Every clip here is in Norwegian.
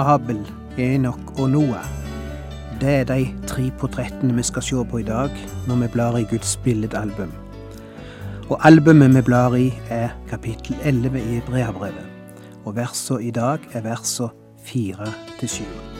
Abel, Enok og Noah. Det er de tre portrettene vi skal se på i dag når vi blar i Guds billedalbum. Og albumet vi blar i, er kapittel 11 i Hebreabrevet. Og versene i dag er versene 4 til 7.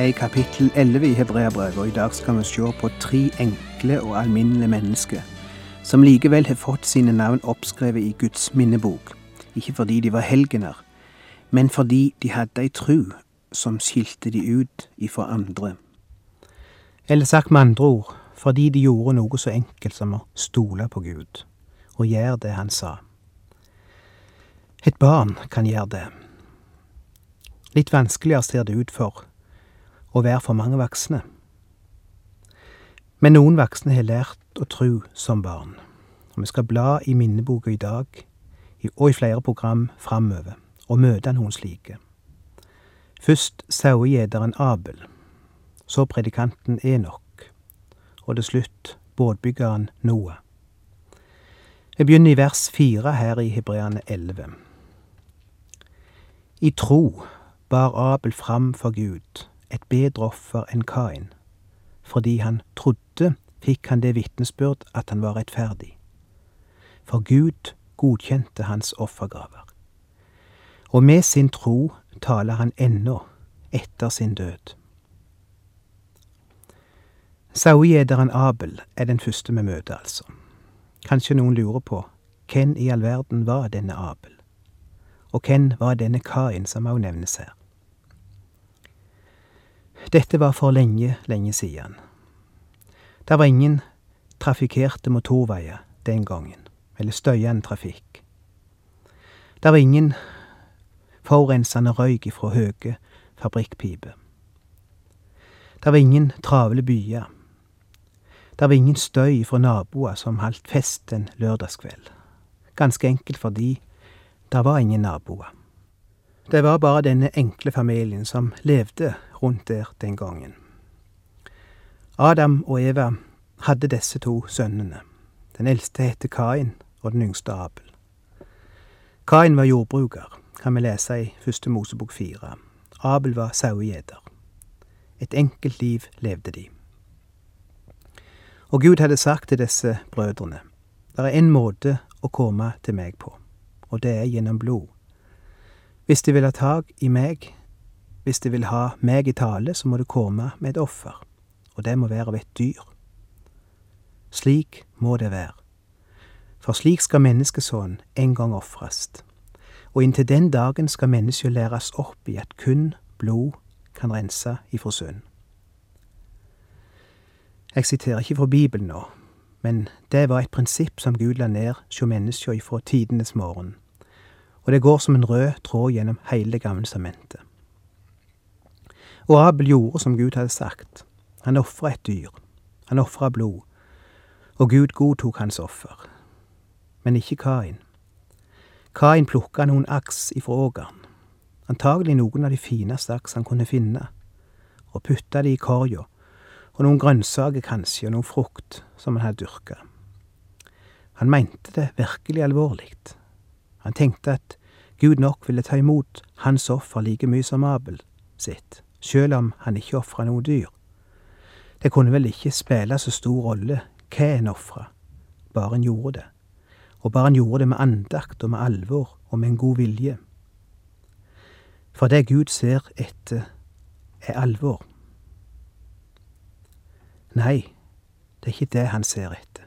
Er i kapittel 11 i Hebreabrevet, og i dag skal vi se på tre enkle og alminnelige mennesker som likevel har fått sine navn oppskrevet i Guds minnebok. Ikke fordi de var helgener, men fordi de hadde ei tru som skilte de ut ifra andre. Eller sagt med andre ord, fordi de gjorde noe så enkelt som å stole på Gud og gjøre det han sa. Et barn kan gjøre det. Litt vanskeligere ser det ut for å være for mange voksne. Men noen voksne har lært å tro som barn. Og vi skal bla i minneboka i dag, og i flere program framover, og møte noen slike. Først sauegjeteren Abel, så predikanten Enok, og til slutt båtbyggeren Noah. Vi begynner i vers fire her i Hebreane 11. I tro bar Abel fram for Gud et bedre offer enn Kain. Fordi han trodde, fikk han det vitnesbyrd at han var rettferdig. For Gud godkjente hans offergaver. Og med sin tro taler han ennå etter sin død. Sauegjeteren Abel er den første vi møter, altså. Kanskje noen lurer på hvem i all verden var denne Abel? Og hvem var denne Kain som også nevnes her? Dette var for lenge, lenge siden. Det var ingen trafikkerte motorveier den gangen, eller støyende trafikk. Det var ingen forurensende røyk ifra høge fabrikkpiper. Det var ingen travle byer. Det var ingen støy fra naboer som holdt fest en lørdagskveld. Ganske enkelt fordi det var ingen naboer. Det var bare denne enkle familien som levde rundt der den gangen. Adam og Eva hadde disse to sønnene. Den eldste het Kain, og den yngste Abel. Kain var jordbruker, kan vi lese i første Mosebok fire. Abel var sauegjeter. Et enkelt liv levde de. Og Gud hadde sagt til disse brødrene, det er en måte å komme til meg på, og det er gjennom blod. Hvis de vil ha tak i meg, hvis de vil ha meg i tale, så må det komme med et offer, og det må være av et dyr. Slik må det være. For slik skal menneskesonen en gang ofres, og inntil den dagen skal mennesket læres opp i at kun blod kan rense ifra synd. Jeg siterer ikke fra Bibelen nå, men det var et prinsipp som Gud la ned hjå menneska ifra tidenes morgen, og det går som en rød tråd gjennom hele Det gamle testamentet. Og Abel gjorde som Gud hadde sagt. Han ofra et dyr. Han ofra blod. Og Gud godtok hans offer. Men ikke Kain. Kain plukka noen aks ifra ågeren. Antagelig noen av de fineste aks han kunne finne, og putta de i korga, og noen grønnsaker kanskje, og noen frukt som han hadde dyrka. Han mente det virkelig alvorlig. Han tenkte at Gud nok ville ta imot hans offer like mye som Abel sitt sjøl om han ikke ofra noe dyr. Det kunne vel ikke spille så stor rolle hva en ofra, bare en gjorde det, og bare en gjorde det med andakt og med alvor og med en god vilje. For det Gud ser etter, er alvor. Nei, det er ikke det han ser etter.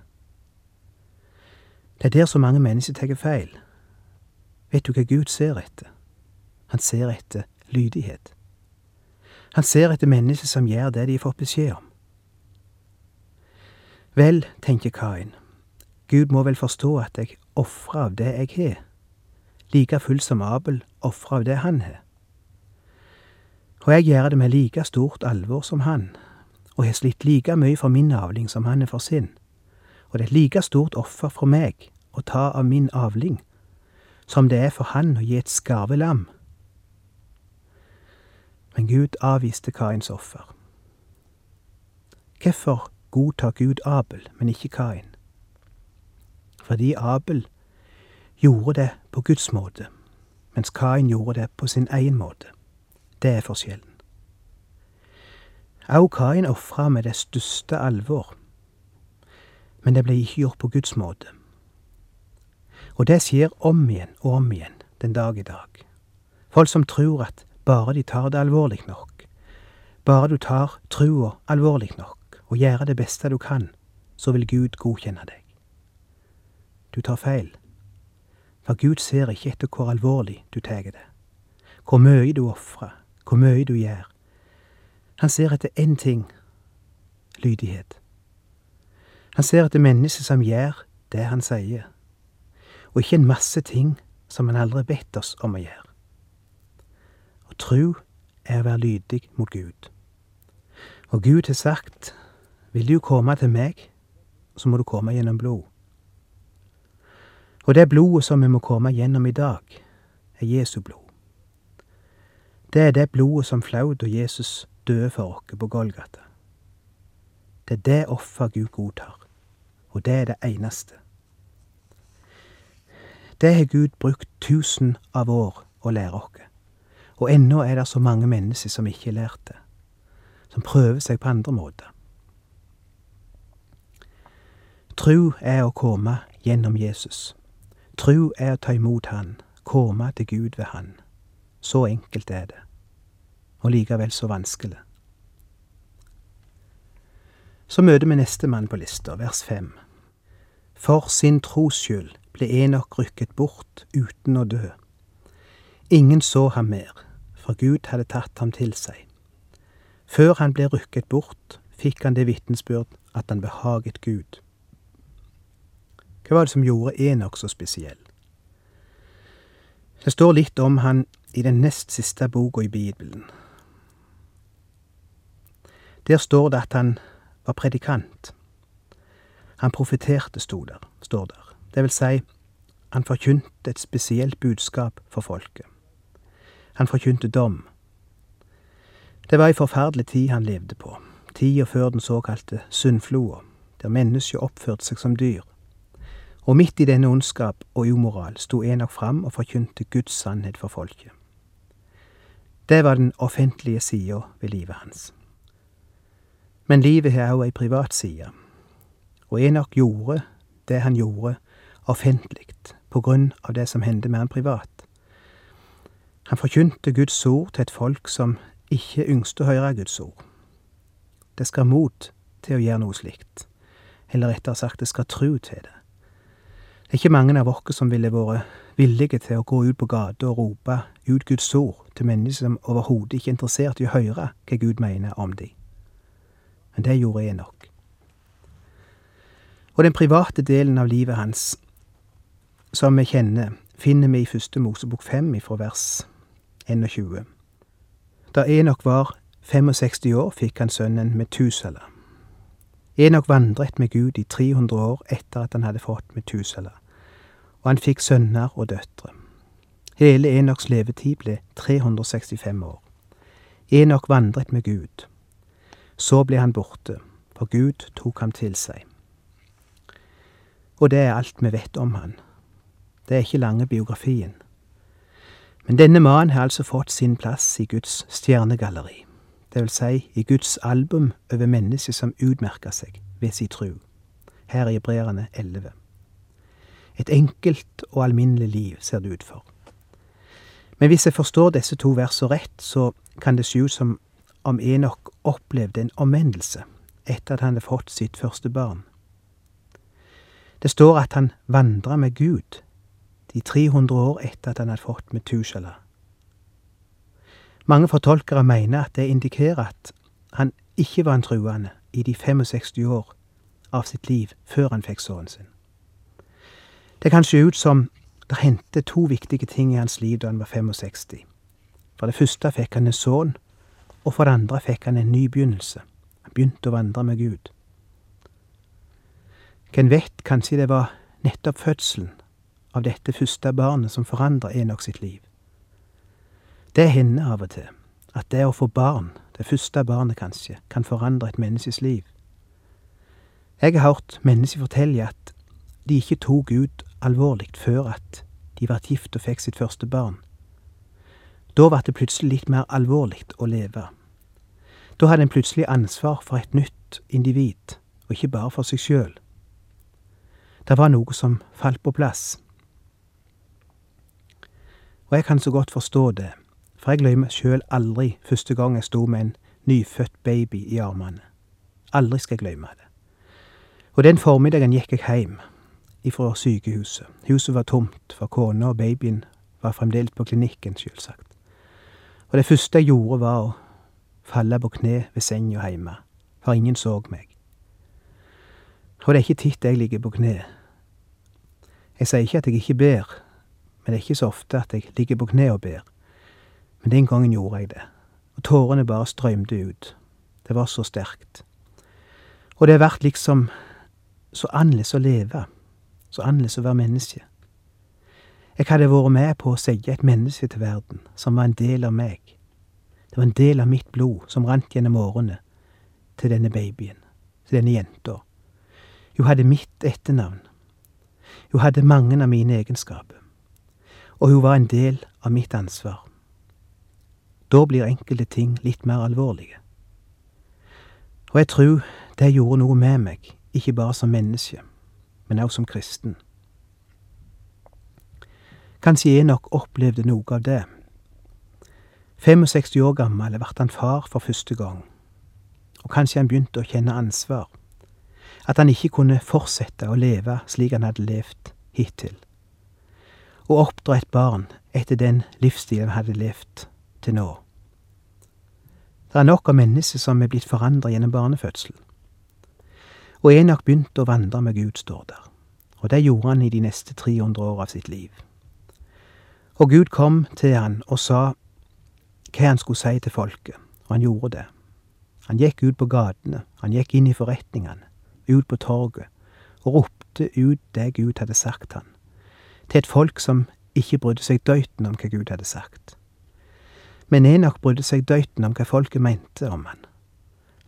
Det er der så mange mennesker tar feil. Vet du hva Gud ser etter? Han ser etter lydighet. Han ser etter mennesker som gjør det de har fått beskjed om. Vel, tenker Kain, Gud må vel forstå at jeg ofrer av det jeg har, like fullt som Abel ofrer av det han har. Og jeg gjør det med like stort alvor som han, og har slitt like mye for min avling som han er for sin, og det er et like stort offer for meg å ta av min avling som det er for han å gi et skarvelam. Men Gud avviste Kains offer. Hvorfor godtar Gud Abel, men ikke Kain? Fordi Abel gjorde det på Guds måte, mens Kain gjorde det på sin egen måte. Det er forskjellen. Au Kain ofra med det største alvor, men det ble ikke gjort på Guds måte. Og det skjer om igjen og om igjen den dag i dag. Folk som tror at bare de tar det alvorlig nok, bare du tar trua alvorlig nok og gjør det beste du kan, så vil Gud godkjenne deg. Du tar feil, for Gud ser ikke etter hvor alvorlig du tar det, hvor mye du ofrer, hvor mye du gjør. Han ser etter én ting lydighet. Han ser etter mennesker som gjør det han sier og ikke en masse ting som han aldri bedt oss om å gjøre. Og tru er å være lydig mot Gud. Og Gud har sagt, vil du komme til meg, så må du komme gjennom blod. Og det blodet som vi må komme gjennom i dag, er Jesu blod. Det er det blodet som flaut og Jesus døde for oss på Golgata. Det er det offer Gud godtar, og det er det eneste. Det har Gud brukt tusen av år å lære oss. Og ennå er det så mange mennesker som ikke er lært som prøver seg på andre måter. Tru er å komme gjennom Jesus. Tru er å ta imot Han, komme til Gud ved Han. Så enkelt er det, og likevel så vanskelig. Så møter vi nestemann på lista, vers fem. For sin tros skyld ble Enok rykket bort uten å dø. Ingen så ham mer, for Gud hadde tatt ham til seg. Før han ble rykket bort, fikk han det vitnesbyrd at han behaget Gud. Hva var det som gjorde Enok så spesiell? Det står litt om han i den nest siste boka i Bibelen. Der står det at han var predikant. Han profeterte, står der. Det vil si, han forkynte et spesielt budskap for folket. Han forkynte dom. Det var ei forferdelig tid han levde på, tida før den såkalte syndfloa, der mennesket oppførte seg som dyr. Og midt i denne ondskap og umoral sto Enok fram og forkynte Guds sannhet for folket. Det var den offentlige sida ved livet hans. Men livet har òg ei privat side, og Enok gjorde det han gjorde offentlig på grunn av det som hendte med han privat. Han forkynte Guds ord til et folk som ikke yngste å høre Guds ord. Det skal mot til å gjøre noe slikt, eller rettere sagt, det skal tru til det. Det er ikke mange av oss som ville vært villige til å gå ut på gata og rope ut Guds ord til mennesker som overhodet ikke er interessert i å høre hva Gud mener om dem. Men det gjorde jeg nok. Og den private delen av livet hans som vi kjenner, finner vi i første Mosebok fem ifra vers 21. Da Enok var 65 år, fikk han sønnen Metusela. Enok vandret med Gud i 300 år etter at han hadde fått Metusela, og han fikk sønner og døtre. Hele Enoks levetid ble 365 år. Enok vandret med Gud. Så ble han borte, for Gud tok ham til seg. Og det er alt vi vet om han. Det er ikke lange biografien. Men denne mannen har altså fått sin plass i Guds stjernegalleri, det vil si i Guds album over mennesker som utmerker seg ved sin tru, her i Hebreerne 11. Et enkelt og alminnelig liv ser det ut for. Men hvis jeg forstår disse to versene rett, så kan det se ut som om Enok opplevde en omvendelse etter at han hadde fått sitt første barn. Det står at han vandra med Gud de 300 år etter at han hadde fått Metusjala. Mange fortolkere mener at det indikerer at han ikke var en truende i de 65 år av sitt liv før han fikk sønnen sin. Det kan se ut som det hendte to viktige ting i hans liv da han var 65. For det første fikk han en sønn, og for det andre fikk han en ny begynnelse. Han begynte å vandre med Gud. Hvem vet, kanskje det var nettopp fødselen av dette første barnet som forandrer Enok sitt liv. Det hender av og til at det å få barn, det første barnet kanskje, kan forandre et menneskes liv. Jeg har hørt mennesker fortelle at de ikke tok Gud alvorlig før at de ble gift og fikk sitt første barn. Da ble det plutselig litt mer alvorlig å leve. Da hadde en plutselig ansvar for et nytt individ, og ikke bare for seg sjøl. Det var noe som falt på plass. Og jeg kan så godt forstå det, for jeg glemmer sjøl aldri første gang jeg sto med en nyfødt baby i armene. Aldri skal jeg glemme det. Og den formiddagen gikk jeg hjem ifra sykehuset. Huset var tomt, for kona og babyen var fremdeles på klinikken, sjølsagt. Og det første jeg gjorde, var å falle på kne ved senga hjemme, for ingen så meg. Og det er ikke titt jeg ligger på kne. Jeg sier ikke at jeg ikke ber, men det er ikke så ofte at jeg ligger på kne og ber. Men den gangen gjorde jeg det, og tårene bare strømte ut. Det var så sterkt. Og det har vært liksom så annerledes å leve, så annerledes å være menneske. Jeg hadde vært med på å sette et menneske til verden som var en del av meg. Det var en del av mitt blod som rant gjennom årene til denne babyen, til denne jenta. Hun hadde mitt etternavn. Hun hadde mange av mine egenskaper. Og hun var en del av mitt ansvar. Da blir enkelte ting litt mer alvorlige. Og jeg tror det gjorde noe med meg, ikke bare som menneske, men også som kristen. Kanskje Enok opplevde noe av det. 65 år gammel ble han far for første gang, og kanskje han begynte å kjenne ansvar, at han ikke kunne fortsette å leve slik han hadde levd hittil, og oppdra et barn etter den livsstilen han hadde levd til nå. Det er nok av mennesker som er blitt forandra gjennom barnefødsel. Og Enok begynte å vandre med Gud, står der, og det gjorde han i de neste 300 år av sitt liv. Og Gud kom til han og sa hva han skulle si til folket, og han gjorde det. Han gikk ut på gatene, han gikk inn i forretningene, ut på torget, og ropte ut det Gud hadde sagt han, til et folk som ikke brydde seg døyten om hva Gud hadde sagt. Men Enok brydde seg døyten om hva folket mente om han.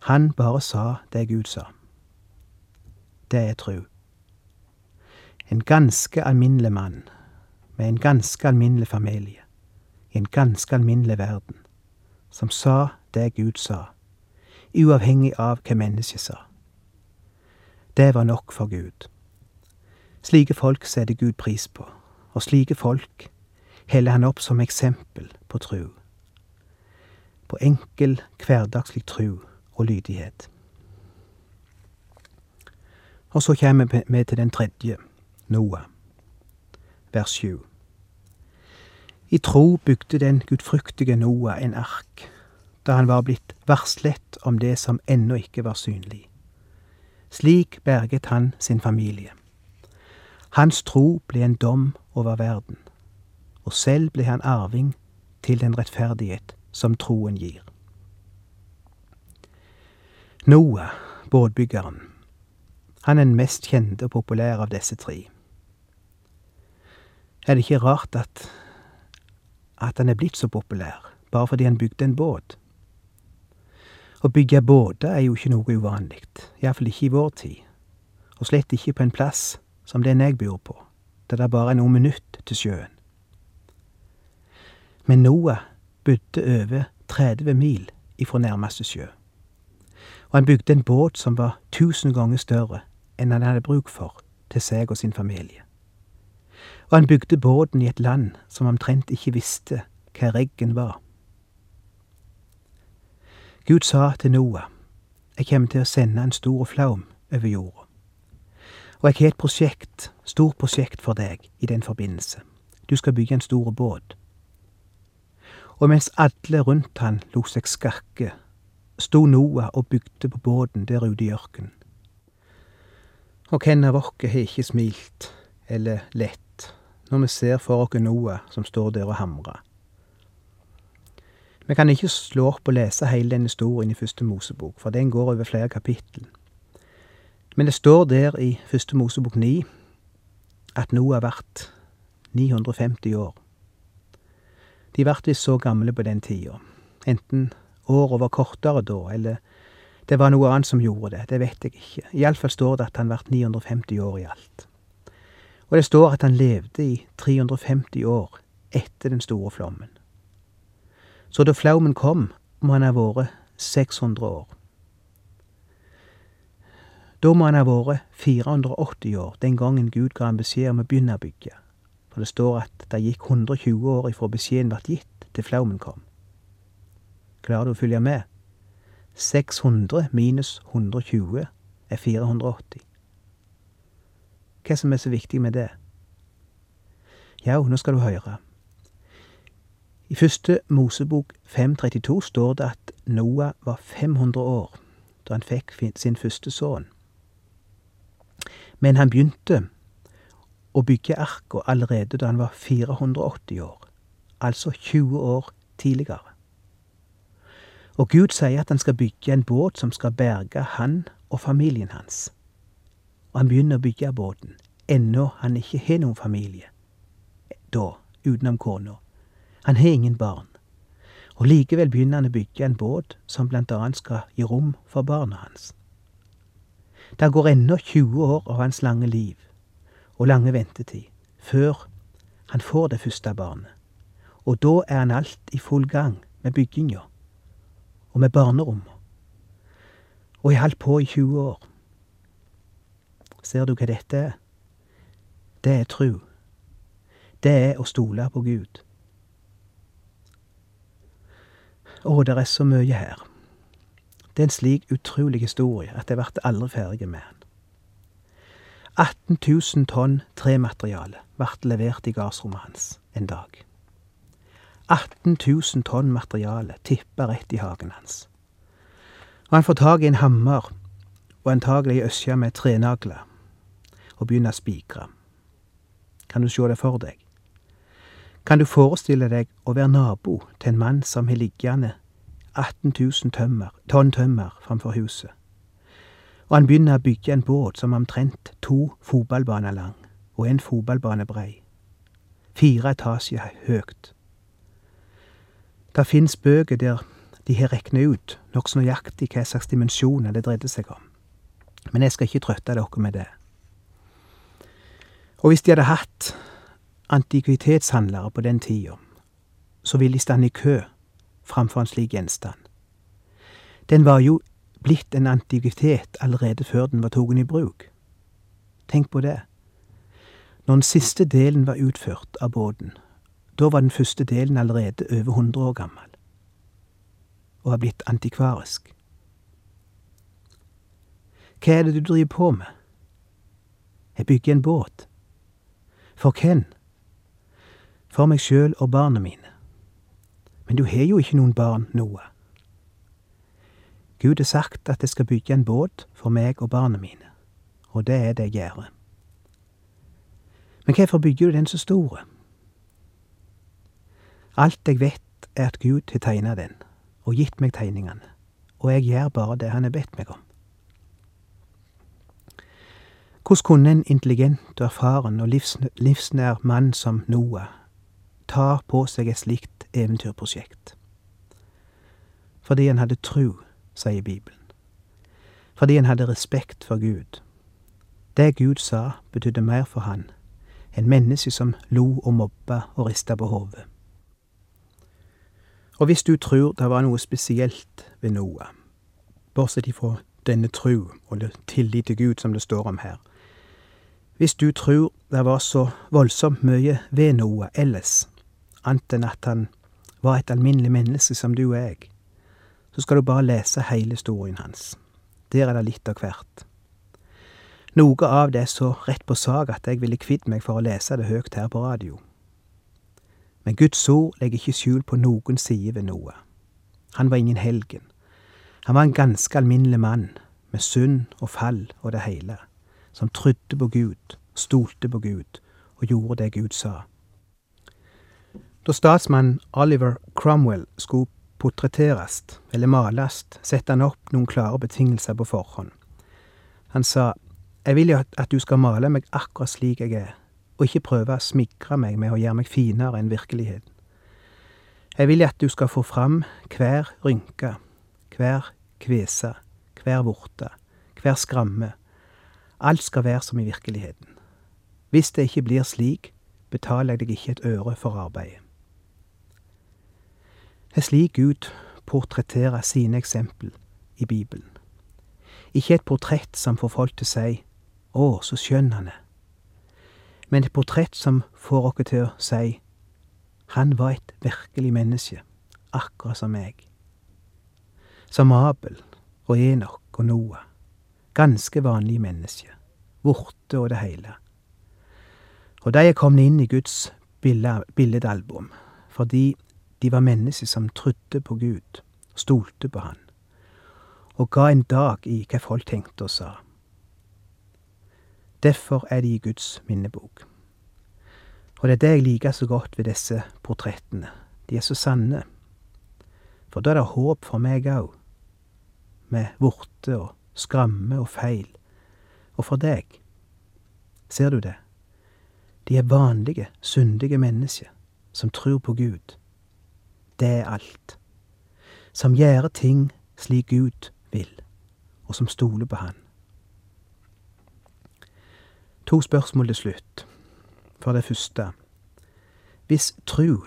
Han bare sa det Gud sa. Det er tru. En ganske alminnelig mann med en ganske alminnelig familie, i en ganske alminnelig verden, som sa det Gud sa, uavhengig av hva mennesket sa. Det var nok for Gud. Slike folk setter Gud pris på, og slike folk heller han opp som eksempel på tru. På enkel, hverdagslig tru og lydighet. Og så kommer vi til den tredje, Noah vers 7. I tro bygde den gudfryktige Noah en ark, da han var blitt varslet om det som ennå ikke var synlig. Slik berget han sin familie. Hans tro ble en dom over verden, og selv ble han arving til den rettferdighet som troen gir. Noah, båtbyggeren, han er den mest kjente og populære av disse tre er det ikke rart at, at han er blitt så populær, bare fordi han bygde en båt. Å bygge båter er jo ikke noe uvanlig, iallfall ikke i vår tid, og slett ikke på en plass som den jeg bor på, der det bare er noen minutt til sjøen. Men Noah bodde over 30 mil ifra nærmeste sjø, og han bygde en båt som var tusen ganger større enn han hadde bruk for til seg og sin familie og han bygde båten i et land som omtrent ikke visste hva reggen var. Gud sa til Noah, jeg kommer til å sende en stor flaum over jorda, og jeg har et prosjekt, stort prosjekt for deg i den forbindelse. Du skal bygge en stor båt. Og mens alle rundt han lot seg skakke, sto Noah og bygde på båten der ute i ørkenen. Og hvem av oss har ikke smilt eller lett når vi ser for oss Noah som står der og hamrer? Vi kan ikke slå opp og lese hele den historien i Første Mosebok, for den går over flere kapittel. Men det står der i Første Mosebok 9 at Noah vart 950 år. De vart visst så gamle på den tida. Enten året var kortere da, eller det var noe annet som gjorde det, det vet jeg ikke. Iallfall står det at han vart 950 år i alt. Og det står at han levde i 350 år etter den store flommen. Så da flommen kom, må han ha vært 600 år. Da må han ha vært 480 år, den gangen Gud ga ham beskjed om å begynne å bygge. For det står at det gikk 120 år ifra beskjeden ble gitt til flaumen kom. Klarer du å følge med? 600 minus 120 er 480. Hva som er så viktig med det? Ja, nå skal du høre. I første Mosebok 532 står det at Noah var 500 år da han fikk sin første sønn. Men han begynte å bygge arka allerede da han var 480 år, altså 20 år tidligere. Og Gud sier at han skal bygge en båt som skal berge han og familien hans. Og han begynner å bygge båten, ennå han ikke har noen familie. Da, utenom kona. Han har ingen barn. Og likevel begynner han å bygge en båt som blant annet skal gi rom for barna hans. Det går ennå 20 år av hans lange liv og lange ventetid før han får det første barnet. Og da er han alt i full gang med bygginga og med barnerommet. Og jeg holdt på i 20 år. Ser du hva dette er? Det er tru. Det er å stole på Gud. Å, det er så mye her. Det er en slik utrolig historie at jeg ble aldri ferdig med den. 18 000 tonn tremateriale ble levert i gardsrommet hans en dag. 18 000 tonn materiale tippa rett i hagen hans. Og han får tak i en hammer og antagelig ei øskje med trenagler og begynner å spikre. Kan du sjå det for deg? Kan du forestille deg å være nabo til en mann som har liggende 18 000 tømmer, tonn tømmer framfor huset, og han begynner å bygge en båt som er omtrent to fotballbaner lang og en fotballbane brei, fire etasjer høyt. Det fins bøker der de har regna ut nokså nøyaktig hva slags dimensjoner det dreide seg om, men jeg skal ikke trøtte dere med det. Og hvis de hadde hatt antikvitetshandlere på den tida, så ville de stande i kø framfor en slik gjenstand. Den var jo blitt en antikvitet allerede før den var tatt i bruk. Tenk på det. Når den siste delen var utført av båten, da var den første delen allerede over 100 år gammel og har blitt antikvarisk. Hva er det du driver på med? Jeg bygger en båt. For hvem? for meg sjøl og barna mine. Men du har jo ikke noen barn, Noah. Gud har sagt at jeg skal bygge en båt for meg og barna mine, og det er det jeg gjør. Men hvorfor bygger du den så store? Alt jeg vet, er at Gud har tegna den, og gitt meg tegningene, og jeg gjør bare det han har bedt meg om. Hvordan kunne en intelligent og erfaren og livsnær mann som Noah ta på seg et slikt eventyrprosjekt. Fordi han hadde tru, sier Bibelen. Fordi han hadde respekt for Gud. Det Gud sa, betydde mer for han enn mennesket som lo og mobba og rista på hodet. Og hvis du tror det var noe spesielt ved Noah, bortsett ifra denne tru og tillit til Gud som det står om her, hvis du tror det var så voldsomt mye ved Noah ellers, annet enn at han var et alminnelig menneske som du og jeg, så skal du bare lese hele historien hans. Der er det litt av hvert. Noe av det er så rett på sak at jeg ville kvitt meg for å lese det høyt her på radio. Men Guds ord legger ikke skjul på noen side ved noe. Han var ingen helgen. Han var en ganske alminnelig mann, med synd og fall og det hele, som trodde på Gud, stolte på Gud og gjorde det Gud sa. Da statsmannen Oliver Cromwell skulle portretteres eller males, sette han opp noen klare betingelser på forhånd. Han sa, Jeg vil jo at du skal male meg akkurat slik jeg er, og ikke prøve å smigre meg med å gjøre meg finere enn virkeligheten. Jeg vil at du skal få fram hver rynke, hver kvese, hver vorte, hver skramme. Alt skal være som i virkeligheten. Hvis det ikke blir slik, betaler jeg deg ikke et øre for arbeidet. Er slik Gud portretterer sine eksempel i Bibelen. Ikke et portrett som får folk til å si 'Å, så skjønn han er', men et portrett som får oss til å si 'Han var et virkelig menneske, akkurat som meg'. Som Abel og Enok og Noah. Ganske vanlige mennesker. Vorte og det hele. Og de er kommet inn i Guds billedalbum fordi de var mennesker som trodde på Gud, stolte på Han, og ga en dag i hva folk tenkte og sa. Derfor er de i Guds minnebok. Og det er det jeg liker så godt ved disse portrettene. De er så sanne. For da er det håp for meg òg, med vorte og skramme og feil. Og for deg. Ser du det? De er vanlige, syndige mennesker som tror på Gud det er alt. Som gjør ting slik Gud vil, og som stoler på Han. To spørsmål til slutt. For det første, hvis tru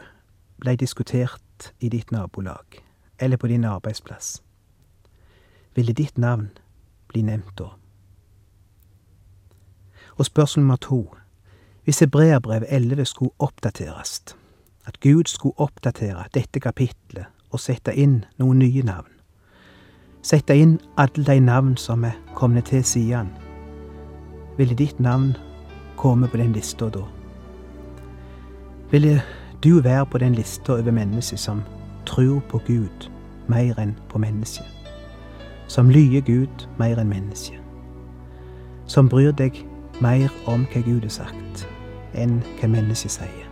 blei diskutert i ditt nabolag, eller på din arbeidsplass, ville ditt navn bli nevnt da? Og spørsmål nummer to, hvis Hebreabrev 11 skulle oppdateres, at Gud skulle oppdatere dette kapitlet og sette inn noen nye navn. Sette inn alle de navn som er kommet til siden. Ville ditt navn komme på den lista da? Ville du være på den lista over mennesker som tror på Gud mer enn på mennesket? Som lyer Gud mer enn mennesket? Som bryr deg mer om hva Gud har sagt, enn hva mennesket sier?